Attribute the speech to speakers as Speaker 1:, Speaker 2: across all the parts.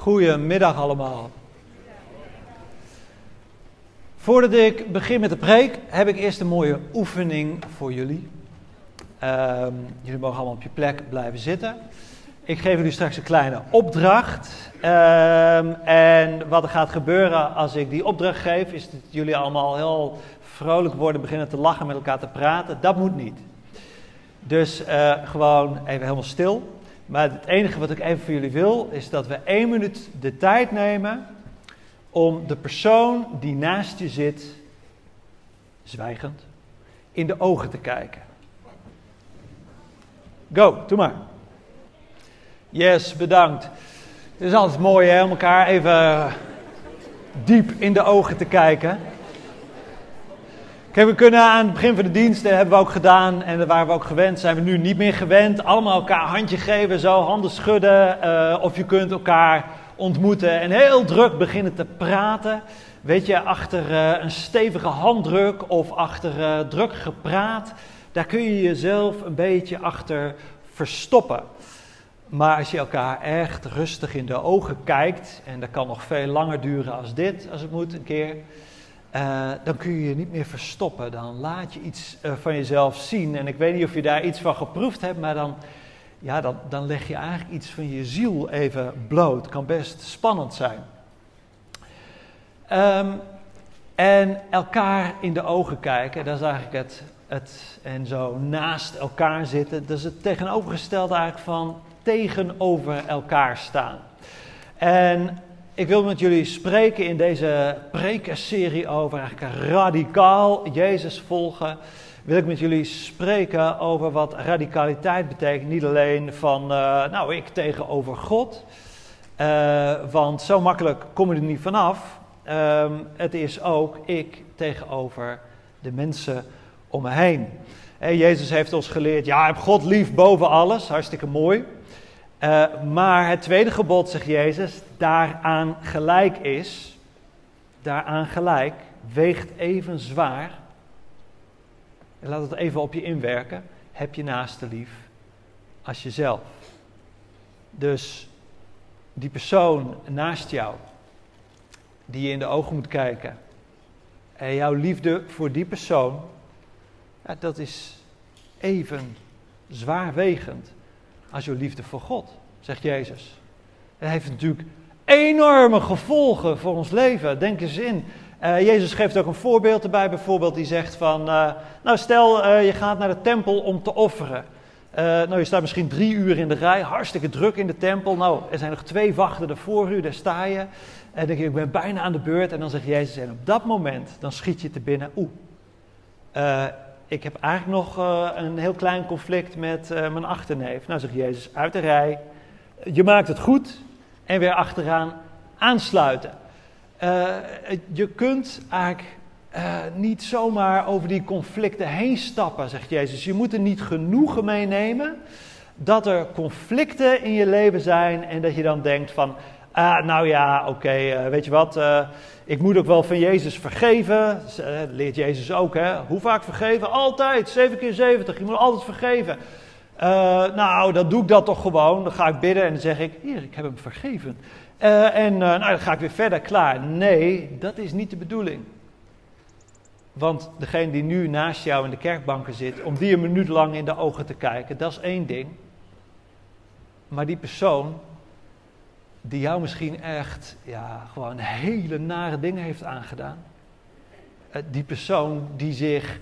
Speaker 1: Goedemiddag allemaal. Voordat ik begin met de preek, heb ik eerst een mooie oefening voor jullie. Ehm, jullie mogen allemaal op je plek blijven zitten. Ik geef jullie straks een kleine opdracht. Ehm, en wat er gaat gebeuren als ik die opdracht geef, is dat jullie allemaal heel vrolijk worden, beginnen te lachen, met elkaar te praten. Dat moet niet. Dus uh, gewoon even helemaal stil. Maar het enige wat ik even voor jullie wil, is dat we één minuut de tijd nemen om de persoon die naast je zit, zwijgend, in de ogen te kijken. Go, doe maar. Yes, bedankt. Het is altijd mooi hè, om elkaar even diep in de ogen te kijken. We kunnen aan het begin van de dienst, dat hebben we ook gedaan en daar waren we ook gewend, zijn we nu niet meer gewend. Allemaal elkaar handje geven, zo handen schudden. Uh, of je kunt elkaar ontmoeten en heel druk beginnen te praten. Weet je, achter uh, een stevige handdruk of achter uh, druk gepraat, daar kun je jezelf een beetje achter verstoppen. Maar als je elkaar echt rustig in de ogen kijkt, en dat kan nog veel langer duren als dit, als het moet een keer uh, dan kun je je niet meer verstoppen. Dan laat je iets uh, van jezelf zien. En ik weet niet of je daar iets van geproefd hebt, maar dan, ja, dan, dan leg je eigenlijk iets van je ziel even bloot. Kan best spannend zijn. Um, en elkaar in de ogen kijken, dat is eigenlijk het, het. En zo naast elkaar zitten, dat is het tegenovergestelde eigenlijk van tegenover elkaar staan. En ik wil met jullie spreken in deze prekenserie over radicaal Jezus volgen. Wil ik met jullie spreken over wat radicaliteit betekent. Niet alleen van, uh, nou, ik tegenover God. Uh, want zo makkelijk kom je er niet vanaf. Um, het is ook ik tegenover de mensen om me heen. En Jezus heeft ons geleerd, ja, heb God lief boven alles. Hartstikke mooi. Uh, maar het tweede gebod, zegt Jezus, daaraan gelijk is, daaraan gelijk, weegt even zwaar. Laat het even op je inwerken. Heb je naaste lief als jezelf. Dus die persoon naast jou, die je in de ogen moet kijken. En jouw liefde voor die persoon, ja, dat is even zwaarwegend als jouw liefde voor God, zegt Jezus. Het heeft natuurlijk enorme gevolgen voor ons leven. Denk eens in. Uh, Jezus geeft ook een voorbeeld erbij, bijvoorbeeld die zegt van, uh, nou stel uh, je gaat naar de tempel om te offeren. nou, je staat misschien drie uur in de rij, hartstikke druk in de tempel. Nou, er zijn nog twee wachten er voor u, daar sta je. En denk je, ik ben bijna aan de beurt. En dan zegt Jezus, en op dat moment, dan schiet je te binnen, oeh, ik heb eigenlijk nog een heel klein conflict met mijn achterneef. Nou, zegt Jezus, uit de rij, je maakt het goed, en weer achteraan aansluiten. Uh, je kunt eigenlijk niet zomaar over die conflicten heen stappen, zegt Jezus. Je moet er niet genoegen mee nemen dat er conflicten in je leven zijn en dat je dan denkt van, ah, nou ja, oké, uh, weet je wat, ik moet ook wel van Jezus vergeven. Dat leert Jezus ook, hè. Hoe vaak vergeven? Altijd, 7 keer 70, je moet altijd vergeven. Nou, dan doe ik dat toch gewoon. Dan ga ik bidden en dan zeg ik, Heer, ik heb hem vergeven. En nou, dan ga ik weer verder, klaar. Nee, dat is niet de bedoeling. Want degene die nu naast jou in de kerkbanken zit, om die een minuut lang in de ogen te kijken, dat is één ding. Maar die persoon, die jou misschien echt, ja, gewoon hele nare dingen heeft aangedaan. die persoon die zich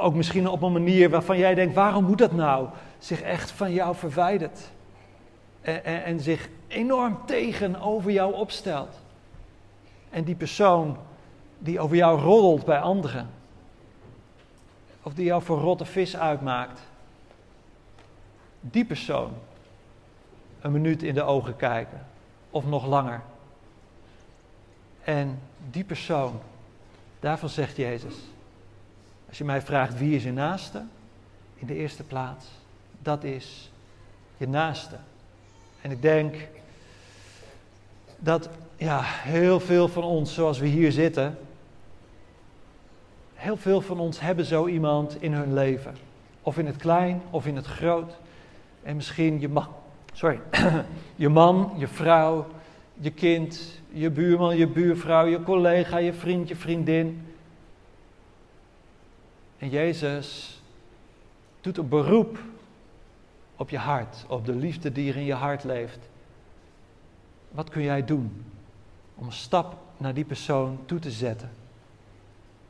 Speaker 1: ook misschien op een manier waarvan jij denkt, waarom moet dat nou? zich echt van jou verwijdert. En, en, en, zich enorm tegenover jou opstelt. En die persoon die over jou roddelt bij anderen. Of die jou voor rotte vis uitmaakt. Die persoon een minuut in de ogen kijken. Of nog langer. En die persoon, daarvan zegt Jezus. Als je mij vraagt wie is je naaste, in de eerste plaats dat is je naaste. En ik denk dat ja, heel veel van ons, zoals we hier zitten, heel veel van ons hebben zo iemand in hun leven. Of in het klein of in het groot. En misschien je man, sorry, je man, je vrouw, je kind, je buurman, je buurvrouw, je collega, je vriend, je vriendin. En Jezus doet een beroep op je hart, op de liefde die er in je hart leeft. Wat kun jij doen om een stap naar die persoon toe te zetten?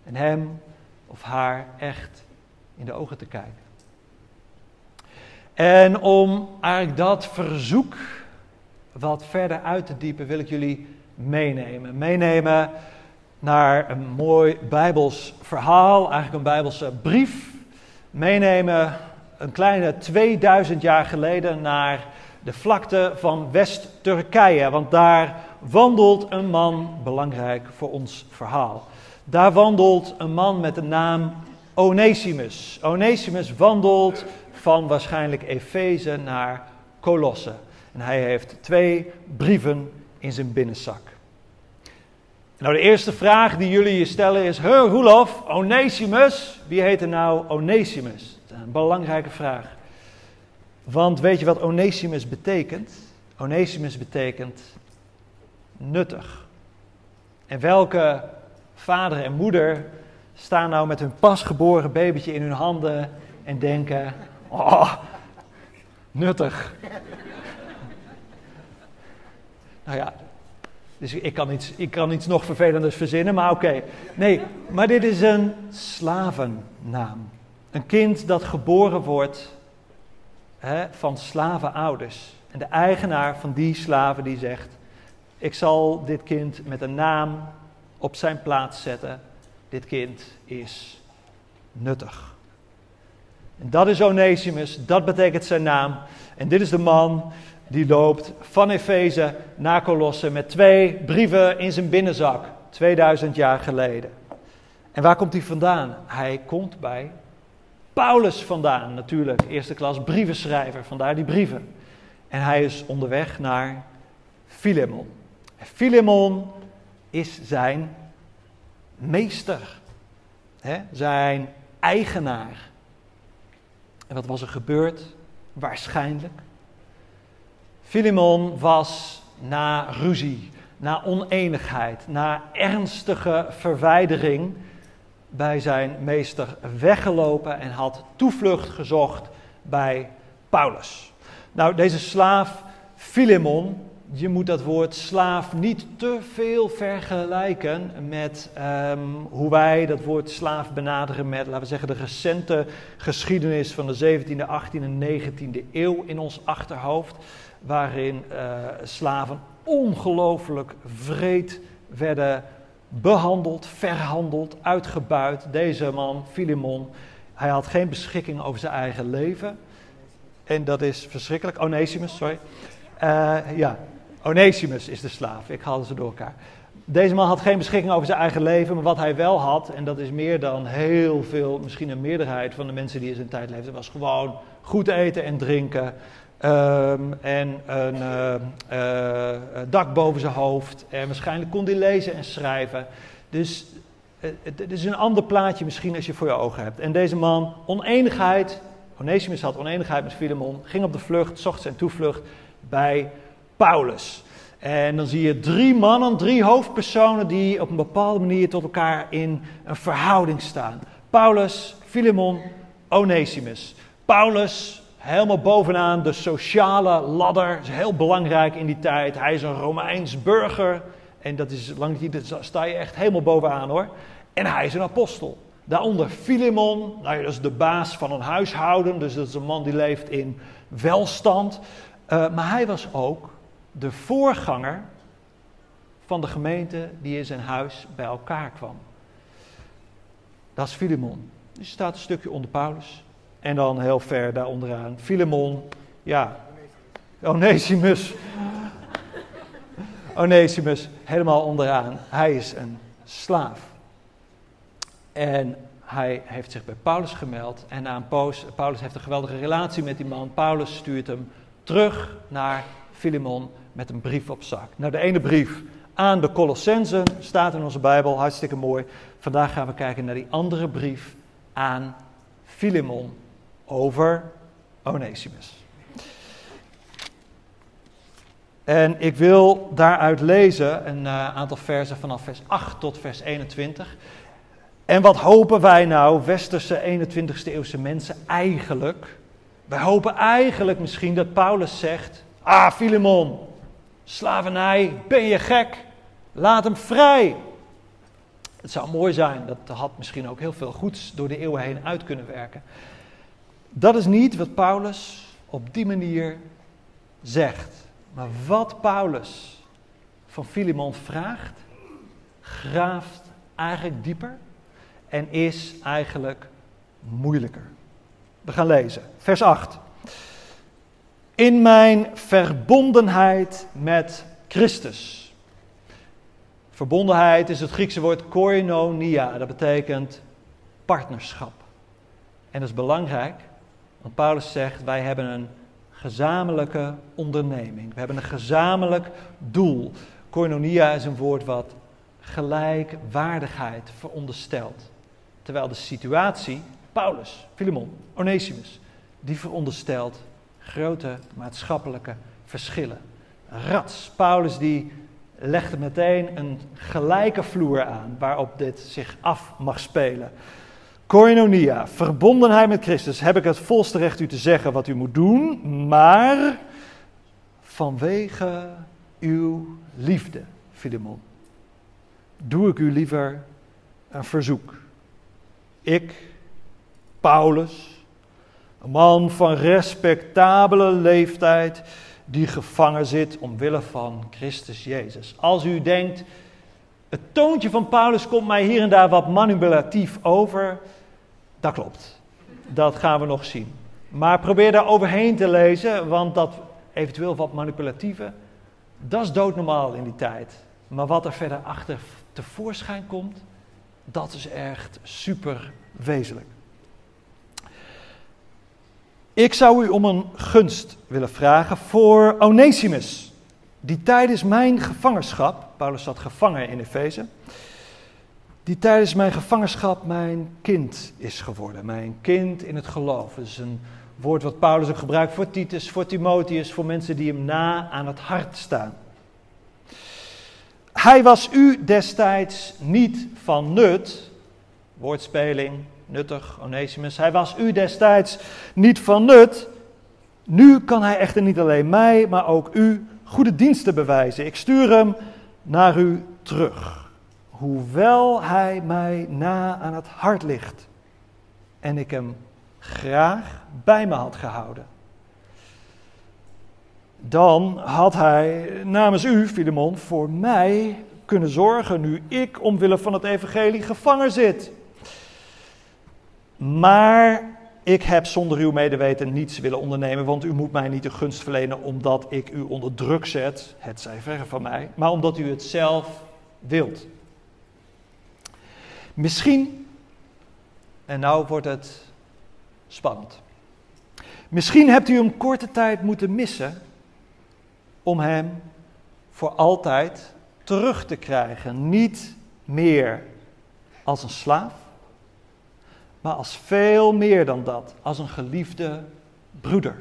Speaker 1: En hem of haar echt in de ogen te kijken. En om eigenlijk dat verzoek wat verder uit te diepen, wil ik jullie meenemen. Meenemen naar een mooi Bijbels verhaal, eigenlijk een Bijbelse brief. Meenemen een kleine 2000 jaar geleden naar de vlakte van West-Turkije. Want daar wandelt een man, belangrijk voor ons verhaal. Daar wandelt een man met de naam Onesimus. Onesimus wandelt van waarschijnlijk Efeze naar Colosse. En hij heeft twee brieven in zijn binnenzak. Nou, de eerste vraag die jullie je stellen is: Huh, Roelof, Onesimus, wie heet er nou Onesimus? Dat is een belangrijke vraag. Want weet je wat Onesimus betekent? Onesimus betekent nuttig. En welke vader en moeder staan nou met hun pasgeboren babytje in hun handen en denken: Oh, nuttig. nou ja, dus ik kan iets, ik kan iets nog vervelenders verzinnen, maar oké. Nee, maar dit is een slavennaam. Een kind dat geboren wordt hè, van slavenouders. En de eigenaar van die slaven die zegt: Ik zal dit kind met een naam op zijn plaats zetten. Dit kind is nuttig. En dat is Onesimus, dat betekent zijn naam. En dit is de man die loopt van Efeze naar Colosse met twee brieven in zijn binnenzak, 2000 jaar geleden. En waar komt hij vandaan? Hij komt bij Paulus vandaan, natuurlijk, eerste klas brievenschrijver, vandaar die brieven. En hij is onderweg naar Filemon. Filemon is zijn meester, hè? zijn eigenaar. En wat was er gebeurd? Waarschijnlijk. Filemon was na ruzie, na oneenigheid, na ernstige verwijdering bij zijn meester weggelopen en had toevlucht gezocht bij Paulus. Nou, deze slaaf Filemon, je moet dat woord slaaf niet te veel vergelijken met ehm, hoe wij dat woord slaaf benaderen met, laten we zeggen, de recente geschiedenis van de 17e, 18e en 19e eeuw in ons achterhoofd, waarin uh, slaven ongelooflijk vreed werden behandeld, verhandeld, uitgebuit. Deze man, Filemon, hij had geen beschikking over zijn eigen leven. En dat is verschrikkelijk. Onesimus, sorry. Uh, ja, Onesimus is de slaaf. Ik haalde ze door elkaar. Deze man had geen beschikking over zijn eigen leven, maar wat hij wel had, en dat is meer dan heel veel, misschien een meerderheid van de mensen die in zijn tijd leefden, was gewoon goed eten en drinken. Um, en een uh, uh, dak boven zijn hoofd. En waarschijnlijk kon hij lezen en schrijven. Dus het is een ander plaatje misschien als je voor je ogen hebt. En deze man, oneenigheid. Onesimus had oneenigheid met Filemon. Ging op de vlucht, zocht zijn toevlucht bij Paulus. En dan zie je drie mannen, drie hoofdpersonen die op een bepaalde manier tot elkaar in een verhouding staan. Paulus, Filemon, Onesimus. Paulus, helemaal bovenaan de sociale ladder, is heel belangrijk in die tijd. Hij is een Romeins burger en dat is lang niet, daar sta je echt helemaal bovenaan hoor. En hij is een apostel. Daaronder Filemon, nou, dat is de baas van een huishouden, dus dat is een man die leeft in welstand. Uh, maar hij was ook de voorganger van de gemeente die in zijn huis bij elkaar kwam. Dat is Filemon. Die staat een stukje onder Paulus. En dan heel ver daaronderaan. Filemon, ja. Onesimus. Onesimus, helemaal onderaan. Hij is een slaaf. En hij heeft zich bij Paulus gemeld. En aan Paulus heeft een geweldige relatie met die man. Paulus stuurt hem terug naar Filemon met een brief op zak. Nou, de ene brief aan de Colossensen staat in onze Bijbel, hartstikke mooi. Vandaag gaan we kijken naar die andere brief aan Filemon over Onesimus. En ik wil daaruit lezen een uh, aantal versen vanaf vers 8 tot vers 21. En wat hopen wij nou, westerse 21ste eeuwse mensen, eigenlijk? Wij hopen eigenlijk misschien dat Paulus zegt: Ah, Filemon, slavernij, ben je gek? Laat hem vrij. Het zou mooi zijn, dat had misschien ook heel veel goeds door de eeuwen heen uit kunnen werken. Dat is niet wat Paulus op die manier zegt. Maar wat Paulus van Filemon vraagt, graaft eigenlijk dieper en is eigenlijk moeilijker. We gaan lezen. Vers 8. In mijn verbondenheid met Christus. Verbondenheid is het Griekse woord koinonia. Dat betekent partnerschap. En dat is belangrijk, want Paulus zegt: wij hebben een gezamenlijke onderneming. We hebben een gezamenlijk doel. Koinonia is een woord wat gelijkwaardigheid veronderstelt. Terwijl de situatie, Paulus, Filemon, Onesimus, die veronderstelt grote maatschappelijke verschillen. Rats, Paulus die legde meteen een gelijke vloer aan waarop dit zich af mag spelen. Koinonia, verbondenheid met Christus, heb ik het volste recht u te zeggen wat u moet doen, maar vanwege uw liefde, Filemon, doe ik u liever een verzoek. Ik, Paulus, een man van respectabele leeftijd, die gevangen zit omwille van Christus Jezus. Als u denkt, het toontje van Paulus komt mij hier en daar wat manipulatief over, dat klopt. Dat gaan we nog zien. Maar probeer daar overheen te lezen, want dat eventueel wat manipulatieve, dat is doodnormaal in die tijd. Maar wat er verder achter tevoorschijn komt, dat is echt super wezenlijk. Ik zou u om een gunst willen vragen voor Onesimus, die tijdens mijn gevangenschap, Paulus zat gevangen in Efeze, die tijdens mijn gevangenschap mijn kind is geworden. Mijn kind in het geloof. Dat is een woord wat Paulus ook gebruikt voor Titus, voor Timotheus, voor mensen die hem na aan het hart staan. Hij was u destijds niet van nut, woordspeling, nuttig, Onesimus. Hij was u destijds niet van nut. Nu kan hij echter niet alleen mij, maar ook u goede diensten bewijzen. Ik stuur hem naar u terug hoewel hij mij na aan het hart ligt en ik hem graag bij me had gehouden. Dan had hij namens u, Filemon, voor mij kunnen zorgen nu ik omwille van het evangelie gevangen zit. Maar ik heb zonder uw medeweten niets willen ondernemen, want u moet mij niet de gunst verlenen omdat ik u onder druk zet, het zij verre van mij, maar omdat u het zelf wilt. Misschien, en nou wordt het spannend. Misschien hebt u hem korte tijd moeten missen om hem voor altijd terug te krijgen. Niet meer als een slaaf, maar als veel meer dan dat, als een geliefde broeder.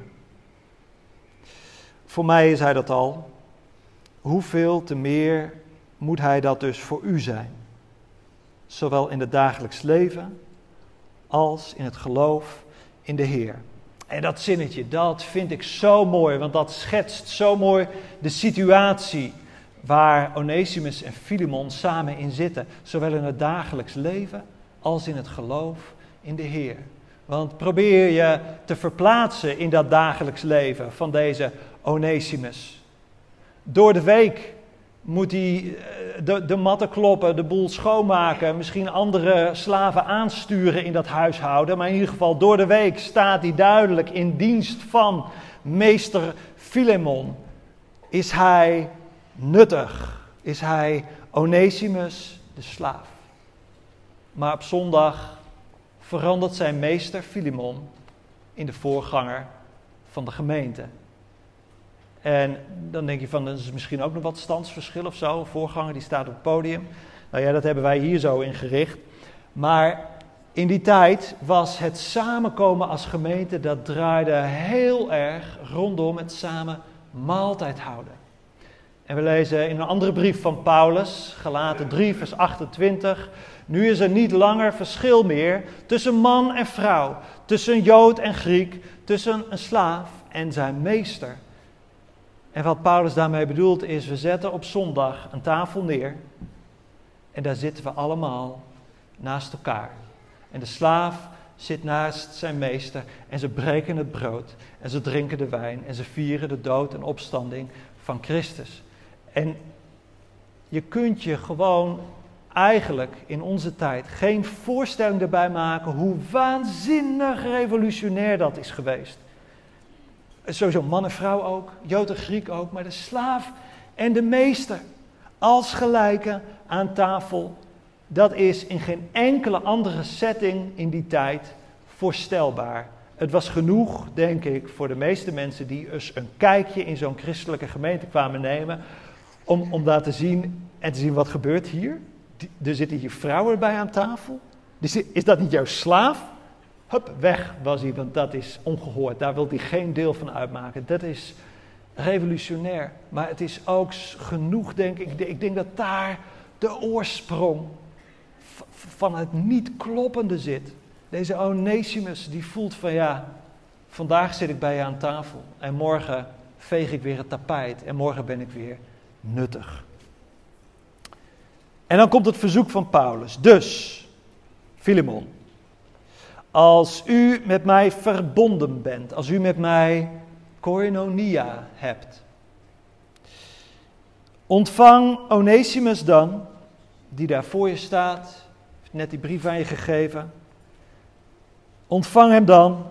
Speaker 1: Voor mij is hij dat al. Hoeveel te meer moet hij dat dus voor u zijn? zowel in het dagelijks leven als in het geloof in de Heer. En dat zinnetje, dat vind ik zo mooi, want dat schetst zo mooi de situatie waar Onesimus en Filemon samen in zitten, zowel in het dagelijks leven als in het geloof in de Heer. Want probeer je te verplaatsen in dat dagelijks leven van deze Onesimus. Door de week moet hij eh, de, de matten kloppen, de boel schoonmaken, misschien andere slaven aansturen in dat huishouden. Maar in ieder geval door de week staat hij duidelijk in dienst van meester Filemon. Is hij nuttig? Is hij Onesimus, de slaaf? Maar op zondag verandert zijn meester Filemon in de voorganger van de gemeente. En dan denk je van, dat is misschien ook nog wat standsverschil of zo. Een voorganger die staat op het podium. Nou ja, dat hebben wij hier zo ingericht. Maar in die tijd was het samenkomen als gemeente, dat draaide heel erg rondom het samen maaltijd houden. En we lezen in een andere brief van Paulus, Galaten 3, vers 28. Nu is er niet langer verschil meer tussen man en vrouw, tussen Jood en Griek, tussen een slaaf en zijn meester. En wat Paulus daarmee bedoelt is, we zetten op zondag een tafel neer en daar zitten we allemaal naast elkaar. En de slaaf zit naast zijn meester en ze breken het brood en ze drinken de wijn en ze vieren de dood en opstanding van Christus. En je kunt je gewoon eigenlijk in onze tijd geen voorstelling erbij maken hoe waanzinnig revolutionair dat is geweest. Sowieso man en vrouw ook, Jood en Griek ook, maar de slaaf en de meester als gelijken aan tafel. Dat is in geen enkele andere setting in die tijd voorstelbaar. Het was genoeg, denk ik, voor de meeste mensen die eens een kijkje in zo'n christelijke gemeente kwamen nemen, om, om daar te zien en te zien wat gebeurt hier. Er zitten hier vrouwen bij aan tafel. Is dat niet jouw slaaf? Hup, weg was hij, want dat is ongehoord. Daar wil hij geen deel van uitmaken. Dat is revolutionair. Maar het is ook genoeg, denk ik. Ik denk dat daar de oorsprong van het niet kloppende zit. Deze Onesimus die voelt van ja, vandaag zit ik bij je aan tafel en morgen veeg ik weer het tapijt en morgen ben ik weer nuttig. En dan komt het verzoek van Paulus. Dus, Filemon, als u met mij verbonden bent, als u met mij koinonia hebt, ontvang Onesimus dan, die daar voor je staat, net die brief aan je gegeven. Ontvang hem dan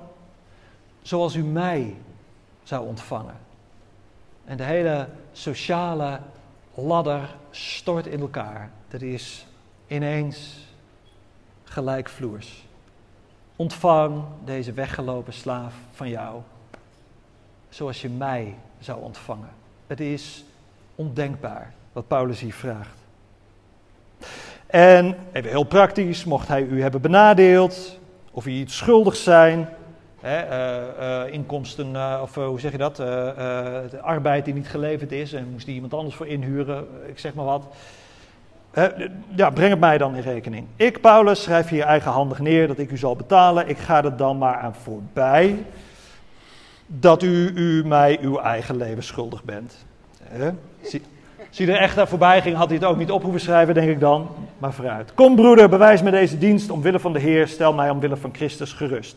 Speaker 1: zoals u mij zou ontvangen. En de hele sociale ladder stort in elkaar. Dat is ineens gelijkvloers. Ontvang deze weggelopen slaaf van jou zoals je mij zou ontvangen. Het is ondenkbaar wat Paulus hier vraagt. En even heel praktisch, mocht hij u hebben benadeeld, of u iets schuldig zijn, hè, eh, eh, inkomsten, uh, of hoe zeg je dat, de arbeid die niet geleverd is en moest die iemand anders voor inhuren, ik zeg maar wat. Ja, breng het mij dan in rekening. Ik, Paulus, schrijf hier eigenhandig neer dat ik u zal betalen. Ik ga er dan maar aan voorbij dat u, u mij uw eigen leven schuldig bent. Zie, zie er echt naar voorbij ging, had hij het ook niet op hoeven schrijven, denk ik dan. Maar vooruit. Kom broeder, bewijs me deze dienst omwille van de Heer, stel mij omwille van Christus gerust.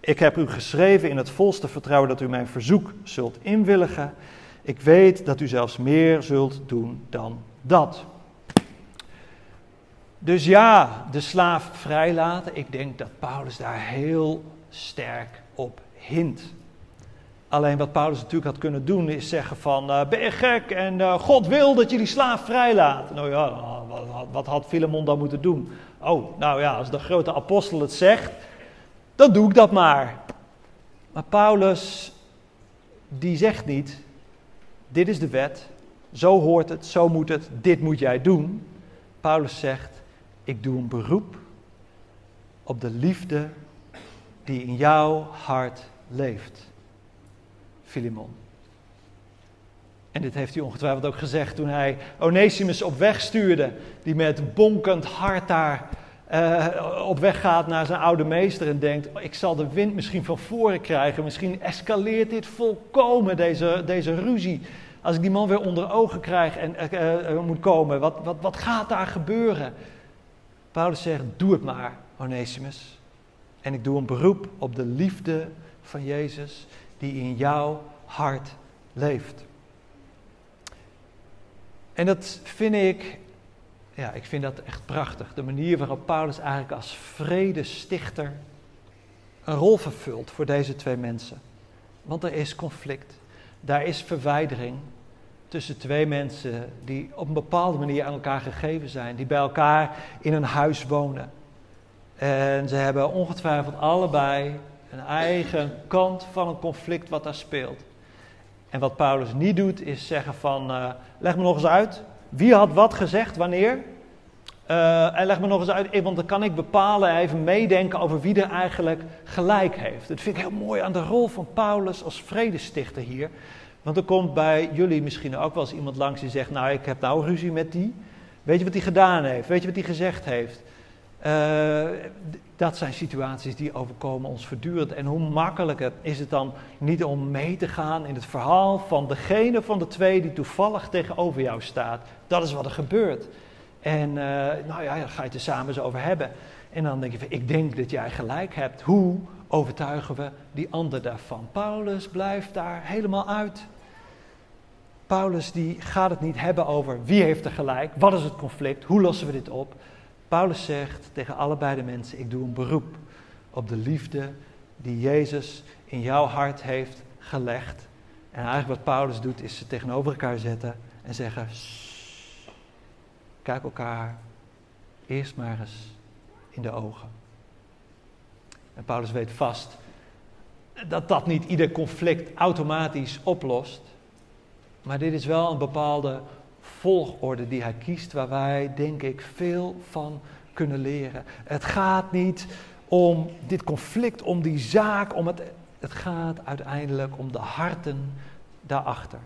Speaker 1: Ik heb u geschreven in het volste vertrouwen dat u mijn verzoek zult inwilligen. Ik weet dat u zelfs meer zult doen dan dat. Dus ja, de slaaf vrijlaten. Ik denk dat Paulus daar heel sterk op hint. Alleen wat Paulus natuurlijk had kunnen doen is zeggen van, uh, ben je gek en uh, God wil dat je die slaaf vrijlaat. Nou ja, wat, wat had Filemon dan moeten doen? Oh, nou ja, als de grote apostel het zegt, dan doe ik dat maar. Maar Paulus, die zegt niet, dit is de wet, zo hoort het, zo moet het, dit moet jij doen. Paulus zegt, ik doe een beroep op de liefde die in jouw hart leeft. Filemon. En dit heeft hij ongetwijfeld ook gezegd toen hij Onesimus op weg stuurde, die met bonkend hart daar uh, op weg gaat naar zijn oude meester en denkt, ik zal de wind misschien van voren krijgen, misschien escaleert dit volkomen, deze, deze ruzie. Als ik die man weer onder ogen krijg en uh, moet komen, wat, wat, wat gaat daar gebeuren? Paulus zegt, doe het maar, Onesimus. En ik doe een beroep op de liefde van Jezus die in jouw hart leeft. En dat vind ik, ja, ik vind dat echt prachtig. De manier waarop Paulus eigenlijk als vredestichter een rol vervult voor deze twee mensen. Want er is conflict, daar is verwijdering tussen twee mensen die op een bepaalde manier aan elkaar gegeven zijn, die bij elkaar in een huis wonen. En ze hebben ongetwijfeld allebei een eigen kant van een conflict wat daar speelt. En wat Paulus niet doet, is zeggen van, uh, leg me nog eens uit, wie had wat gezegd, wanneer? Uh, en leg me nog eens uit, want dan kan ik bepalen, even meedenken over wie er eigenlijk gelijk heeft. Dat vind ik heel mooi aan de rol van Paulus als vredestichter hier. Want er komt bij jullie misschien ook wel eens iemand langs die zegt: Nou, ik heb nou ruzie met die. Weet je wat hij gedaan heeft? Weet je wat hij gezegd heeft? Uh, dat zijn situaties die overkomen ons voortdurend. En hoe makkelijker is het dan niet om mee te gaan in het verhaal van degene van de twee die toevallig tegenover jou staat. Dat is wat er gebeurt. En uh, nou ja, daar ga je het er samen eens over hebben. En dan denk je ik denk dat jij gelijk hebt. Hoe overtuigen we die ander daarvan? Paulus blijft daar helemaal uit. Paulus die gaat het niet hebben over wie heeft er gelijk, wat is het conflict, hoe lossen we dit op. Paulus zegt tegen allebei de mensen, ik doe een beroep op de liefde die Jezus in jouw hart heeft gelegd. En eigenlijk wat Paulus doet is ze tegenover elkaar zetten en zeggen, kijk elkaar eerst maar eens in de ogen. En Paulus weet vast dat dat niet ieder conflict automatisch oplost. Maar dit is wel een bepaalde volgorde die hij kiest, waar wij, denk ik, veel van kunnen leren. Het gaat niet om dit conflict, om die zaak, om het, het gaat uiteindelijk om de harten daarachter.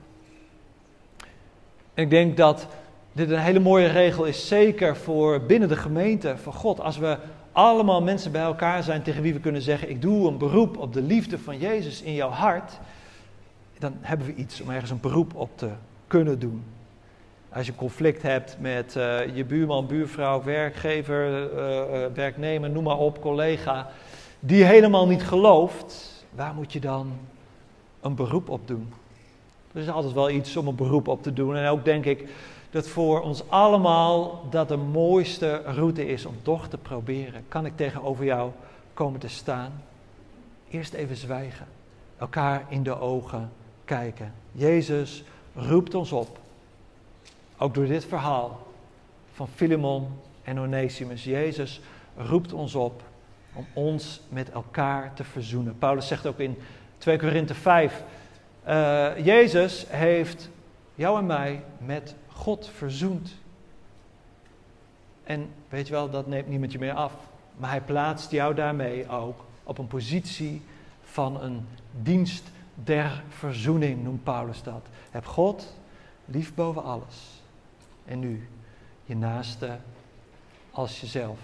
Speaker 1: En ik denk dat dit een hele mooie regel is, zeker voor binnen de gemeente van God. Als we allemaal mensen bij elkaar zijn tegen wie we kunnen zeggen: Ik doe een beroep op de liefde van Jezus in jouw hart. Dan hebben we iets om ergens een beroep op te kunnen doen. Als je conflict hebt met uh, je buurman, buurvrouw, werkgever, uh, werknemer, noem maar op, collega, die helemaal niet gelooft, waar moet je dan een beroep op doen? Er is altijd wel iets om een beroep op te doen. En ook denk ik dat voor ons allemaal dat de mooiste route is om toch te proberen. Kan ik tegenover jou komen te staan? Eerst even zwijgen, elkaar in de ogen kijken. Jezus roept ons op ook door dit verhaal van Filemon en Onesimus. Jezus roept ons op om ons met elkaar te verzoenen. Paulus zegt ook in 2 Korinthe 5, uh, Jezus heeft jou en mij met God verzoend. En weet je wel, dat neemt niemand je meer af. Maar hij plaatst jou daarmee ook op een positie van een dienst der verzoening, noemt Paulus dat. Heb God lief boven alles en nu je naaste als jezelf.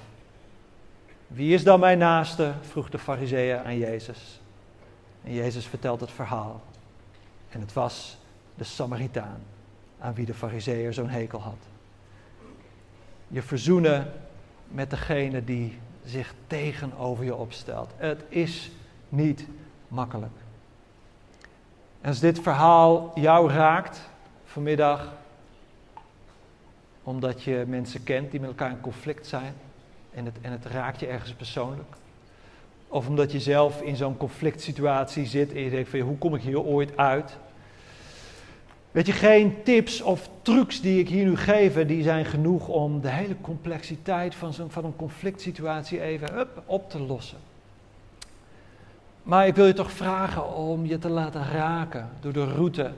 Speaker 1: Wie is dan mijn naaste? vroeg de fariseeën aan Jezus. En Jezus vertelt het verhaal. En het was de Samaritaan aan wie de fariseeër zo'n hekel had. Je verzoenen met degene die zich tegenover je opstelt. Het is niet makkelijk. Als dit verhaal jou raakt vanmiddag, omdat je mensen kent die met elkaar in conflict zijn en het, en het raakt je ergens persoonlijk. Of omdat je zelf in zo'n conflict situatie zit en je denkt van hoe kom ik hier ooit uit? Weet je, geen tips of trucs die ik hier nu geef, die zijn genoeg om de hele complexiteit van, zo'n, van een conflict situatie even op te lossen. Maar ik wil je toch vragen om je te laten raken door de route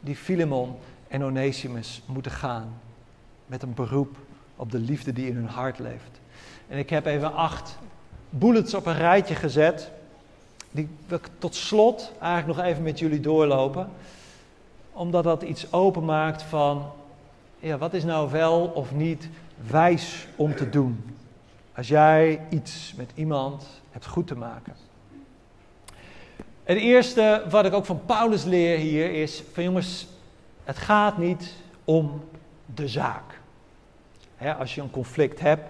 Speaker 1: die Filemon en Onesimus moeten gaan met een beroep op de liefde die in hun hart leeft. En ik heb even acht bullets op een rijtje gezet, die wil ik tot slot eigenlijk nog even met jullie doorlopen, omdat dat iets openmaakt van, ja, wat is nou wel of niet wijs om te doen? Als jij iets met iemand hebt goed te maken. Het eerste wat ik ook van Paulus leer hier is: van jongens, het gaat niet om de zaak. als je een conflict hebt,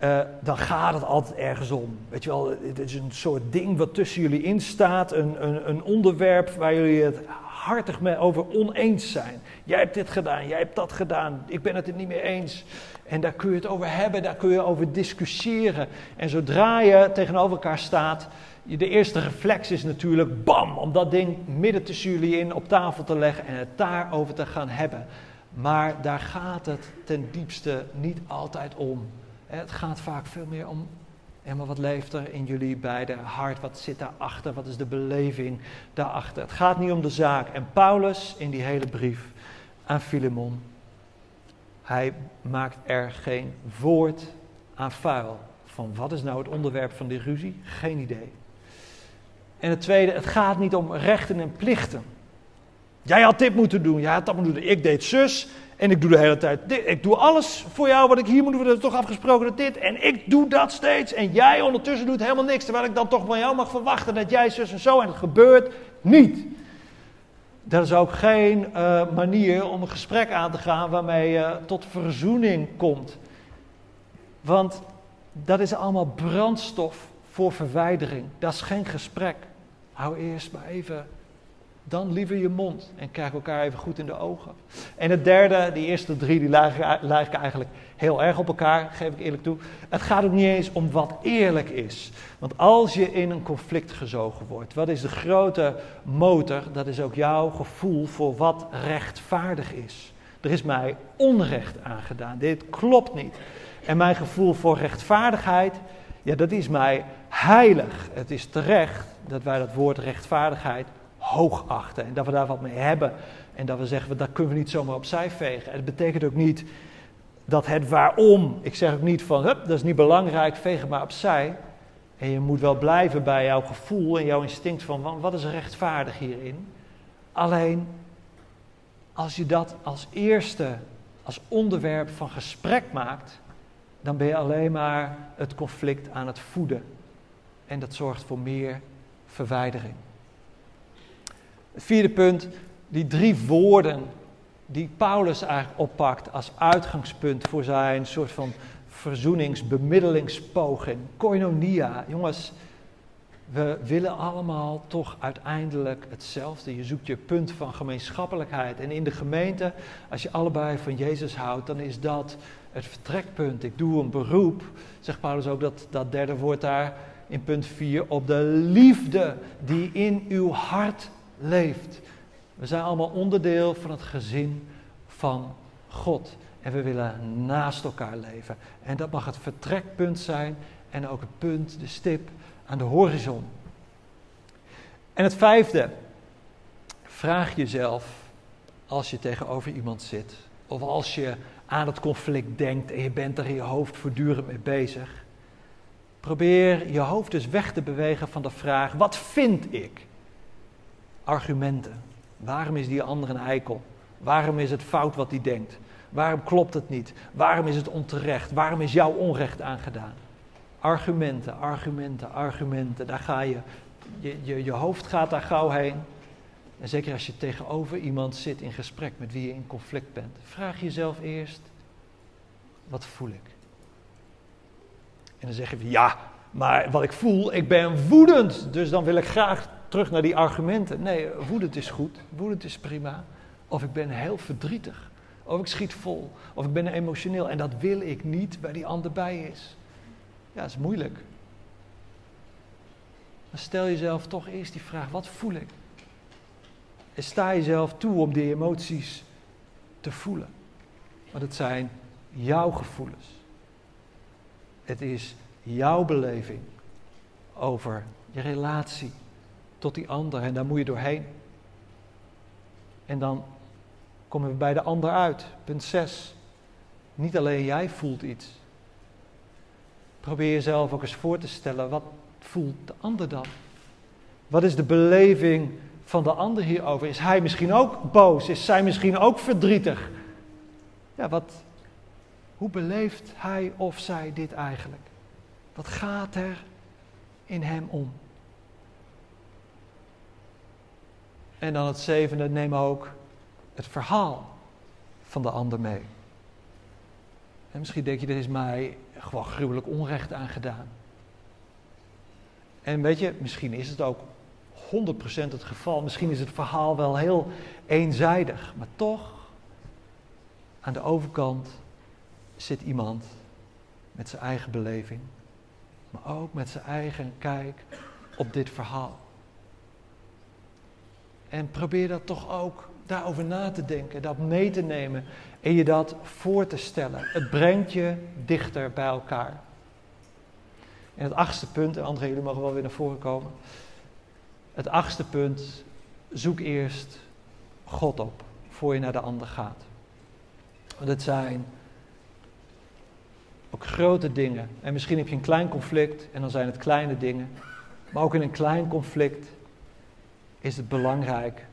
Speaker 1: uh, dan gaat het altijd ergens om. Weet je wel, het is een soort ding wat tussen jullie in staat, een, een, een onderwerp waar jullie het hartig mee over oneens zijn. Jij hebt dit gedaan, jij hebt dat gedaan, ik ben het er niet mee eens. En daar kun je het over hebben, daar kun je over discussiëren. En zodra je tegenover elkaar staat, de eerste reflex is natuurlijk bam, om dat ding midden tussen jullie in op tafel te leggen en het daarover te gaan hebben. Maar daar gaat het ten diepste niet altijd om. Het gaat vaak veel meer om, en wat leeft er in jullie beide hart? Wat zit daarachter? Wat is de beleving daarachter? Het gaat niet om de zaak. En Paulus in die hele brief aan Filemon, hij maakt er geen woord aan vuil. Van wat is nou het onderwerp van die ruzie? Geen idee. En het tweede, het gaat niet om rechten en plichten. Jij had dit moeten doen, jij had dat moeten doen. Ik deed zus en ik doe de hele tijd dit. Ik doe alles voor jou wat ik hier moet doen. We hebben toch afgesproken dat dit. En ik doe dat steeds. En jij ondertussen doet helemaal niks. Terwijl ik dan toch van jou mag verwachten dat jij zus en zo. En het gebeurt niet. Dat is ook geen uh, manier om een gesprek aan te gaan waarmee je tot verzoening komt. Want dat is allemaal brandstof voor verwijdering. Dat is geen gesprek. Hou eerst maar even dan liever je mond en kijk elkaar even goed in de ogen. En het derde, die eerste drie, die lijken eigenlijk heel erg op elkaar, geef ik eerlijk toe. Het gaat ook niet eens om wat eerlijk is. Want als je in een conflict gezogen wordt, wat is de grote motor? Dat is ook jouw gevoel voor wat rechtvaardig is. Er is mij onrecht aangedaan. Dit klopt niet. En mijn gevoel voor rechtvaardigheid, ja, dat is mij heilig. Het is terecht dat wij dat woord rechtvaardigheid hoog achten en dat we daar wat mee hebben. En dat we zeggen, dat kunnen we niet zomaar opzij vegen. Het betekent ook niet dat het waarom, ik zeg ook niet van, hup, dat is niet belangrijk, veeg het maar opzij. En je moet wel blijven bij jouw gevoel en jouw instinct van, wat is rechtvaardig hierin? Alleen, als je dat als eerste, als onderwerp van gesprek maakt, dan ben je alleen maar het conflict aan het voeden. En dat zorgt voor meer verwijdering. Het vierde punt, die drie woorden die Paulus eigenlijk oppakt als uitgangspunt voor zijn soort van verzoeningsbemiddelingspoging. Koinonia, jongens, we willen allemaal toch uiteindelijk hetzelfde. Je zoekt je punt van gemeenschappelijkheid. En in de gemeente, als je allebei van Jezus houdt, dan is dat het vertrekpunt. Ik doe een beroep, zegt Paulus ook, dat, dat derde woord daar in punt 4, op de liefde die in uw hart leeft. We zijn allemaal onderdeel van het gezin van God. En we willen naast elkaar leven. En dat mag het vertrekpunt zijn en ook het punt, de stip aan de horizon. En het vijfde, vraag jezelf als je tegenover iemand zit, of als je aan het conflict denkt en je bent er in je hoofd voortdurend mee bezig. Probeer je hoofd dus weg te bewegen van de vraag: wat vind ik? Argumenten. Waarom is die ander een eikel? Waarom is het fout wat hij denkt? Waarom klopt het niet? Waarom is het onterecht? Waarom is jou onrecht aangedaan? Argumenten, argumenten, argumenten. Daar ga je, je, je, je hoofd gaat daar gauw heen. En zeker als je tegenover iemand zit in gesprek met wie je in conflict bent. Vraag jezelf eerst, wat voel ik? En dan zeg je, ja, maar wat ik voel, ik ben woedend. Dus dan wil ik graag terug naar die argumenten. Nee, woedend is goed, woedend is prima. Of ik ben heel verdrietig. Of ik schiet vol. Of ik ben emotioneel. En dat wil ik niet bij die ander bij is. Ja, dat is moeilijk. Dan stel jezelf toch eerst die vraag: wat voel ik? En sta jezelf toe om die emoties te voelen. Want het zijn jouw gevoelens. Het is jouw beleving over je relatie tot die ander en daar moet je doorheen. En dan komen we bij de ander uit. Punt 6. Niet alleen jij voelt iets. Probeer jezelf ook eens voor te stellen, wat voelt de ander dan? Wat is de beleving van de ander hierover? Is hij misschien ook boos? Is zij misschien ook verdrietig? Ja, wat, hoe beleeft hij of zij dit eigenlijk? Wat gaat er in hem om? En dan het zevende, neem ook het verhaal van de ander mee. En misschien denk je, dit is mij gewoon gruwelijk onrecht aangedaan. En weet je, misschien is het ook 100% het geval. Misschien is het verhaal wel heel eenzijdig. Maar toch, aan de overkant zit iemand met zijn eigen beleving. Maar ook met zijn eigen kijk op dit verhaal. En probeer dat toch ook daarover na te denken, dat mee te nemen en je dat voor te stellen. Het brengt je dichter bij elkaar. En het achtste punt, en André, jullie mogen wel weer naar voren komen. Het achtste punt, zoek eerst God op voor je naar de ander gaat. Want het zijn ook grote dingen. En misschien heb je een klein conflict en dan zijn het kleine dingen. Maar ook in een klein conflict is het belangrijk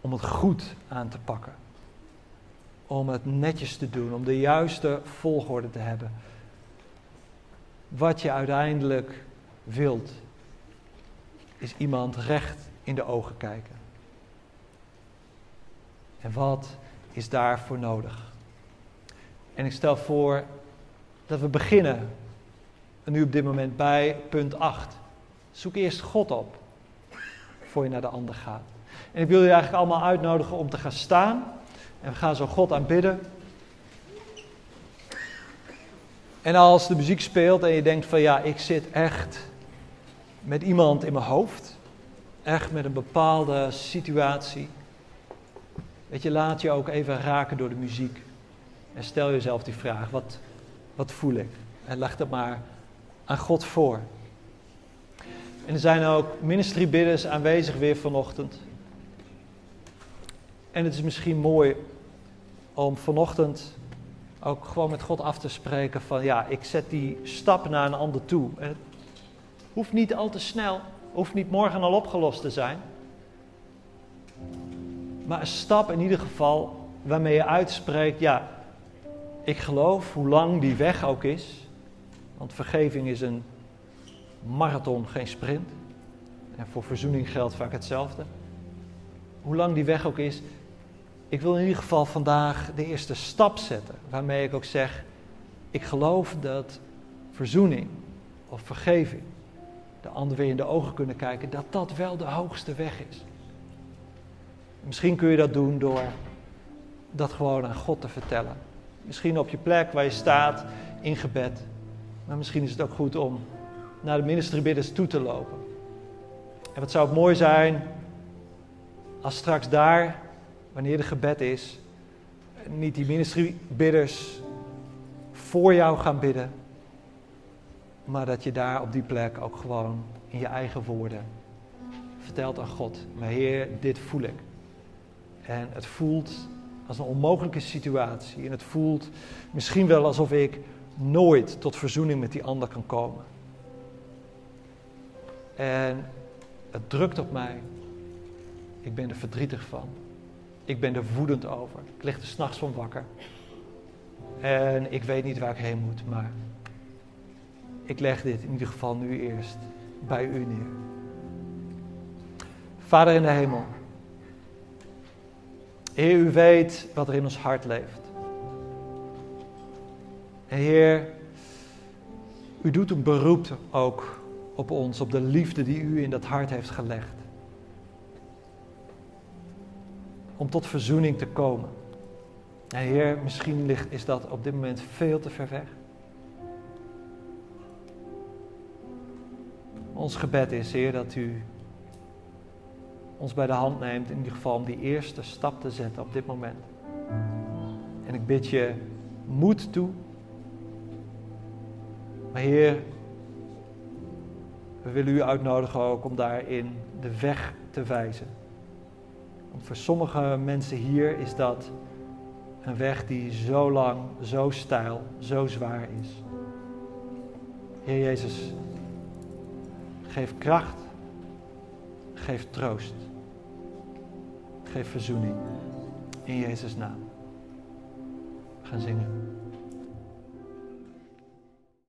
Speaker 1: om het goed aan te pakken. Om het netjes te doen, om de juiste volgorde te hebben. Wat je uiteindelijk wilt, is iemand recht in de ogen kijken. En wat is daarvoor nodig? En ik stel voor dat we beginnen, nu op dit moment bij punt 8. Zoek eerst God op, voor je naar de ander gaat. En ik wil je eigenlijk allemaal uitnodigen om te gaan staan. En we gaan zo God aanbidden. En als de muziek speelt en je denkt van ja, ik zit echt met iemand in mijn hoofd. Echt met een bepaalde situatie. Weet je, laat je ook even raken door de muziek. En stel jezelf die vraag, wat, wat voel ik? En leg dat maar aan God voor. En er zijn ook ministrybidders aanwezig weer vanochtend. En het is misschien mooi om vanochtend ook gewoon met God af te spreken van ja, ik zet die stap naar een ander toe. Het hoeft niet al te snel, hoeft niet morgen al opgelost te zijn. Maar een stap in ieder geval waarmee je uitspreekt, ja, ik geloof hoe lang die weg ook is. Want vergeving is een marathon, geen sprint. En voor verzoening geldt vaak hetzelfde. Hoe lang die weg ook is, ik wil in ieder geval vandaag de eerste stap zetten. Waarmee ik ook zeg, ik geloof dat verzoening of vergeving, de ander weer in de ogen kunnen kijken, dat dat wel de hoogste weg is. Misschien kun je dat doen door dat gewoon aan God te vertellen. Misschien op je plek waar je staat in gebed. Maar misschien is het ook goed om naar de ministeriebidders toe te lopen. En wat zou het mooi zijn als straks daar, wanneer de gebed is, niet die ministeriebidders voor jou gaan bidden, maar dat je daar op die plek ook gewoon in je eigen woorden vertelt aan God. Maar Heer, dit voel ik. En het voelt als een onmogelijke situatie. En het voelt misschien wel alsof ik nooit tot verzoening met die ander kan komen. En het drukt op mij. Ik ben er verdrietig van. Ik ben er woedend over. Ik lig er s'nachts van wakker. En ik weet niet waar ik heen moet, maar ik leg dit in ieder geval nu eerst bij u neer. Vader in de hemel. Heer, u weet wat er in ons hart leeft. En Heer, u doet een beroep ook op ons, op de liefde die u in dat hart heeft gelegd. Om tot verzoening te komen. En Heer, misschien ligt, is dat op dit moment veel te ver weg. Ons gebed is, Heer, dat u ons bij de hand neemt, in ieder geval om die eerste stap te zetten op dit moment. En ik bid je moed toe. Maar Heer, we willen u uitnodigen ook om daarin de weg te wijzen. Want voor sommige mensen hier is dat een weg die zo lang, zo steil, zo zwaar is. Heer Jezus, geef kracht, geef troost. Geef verzoening. In Jezus' naam. We gaan zingen.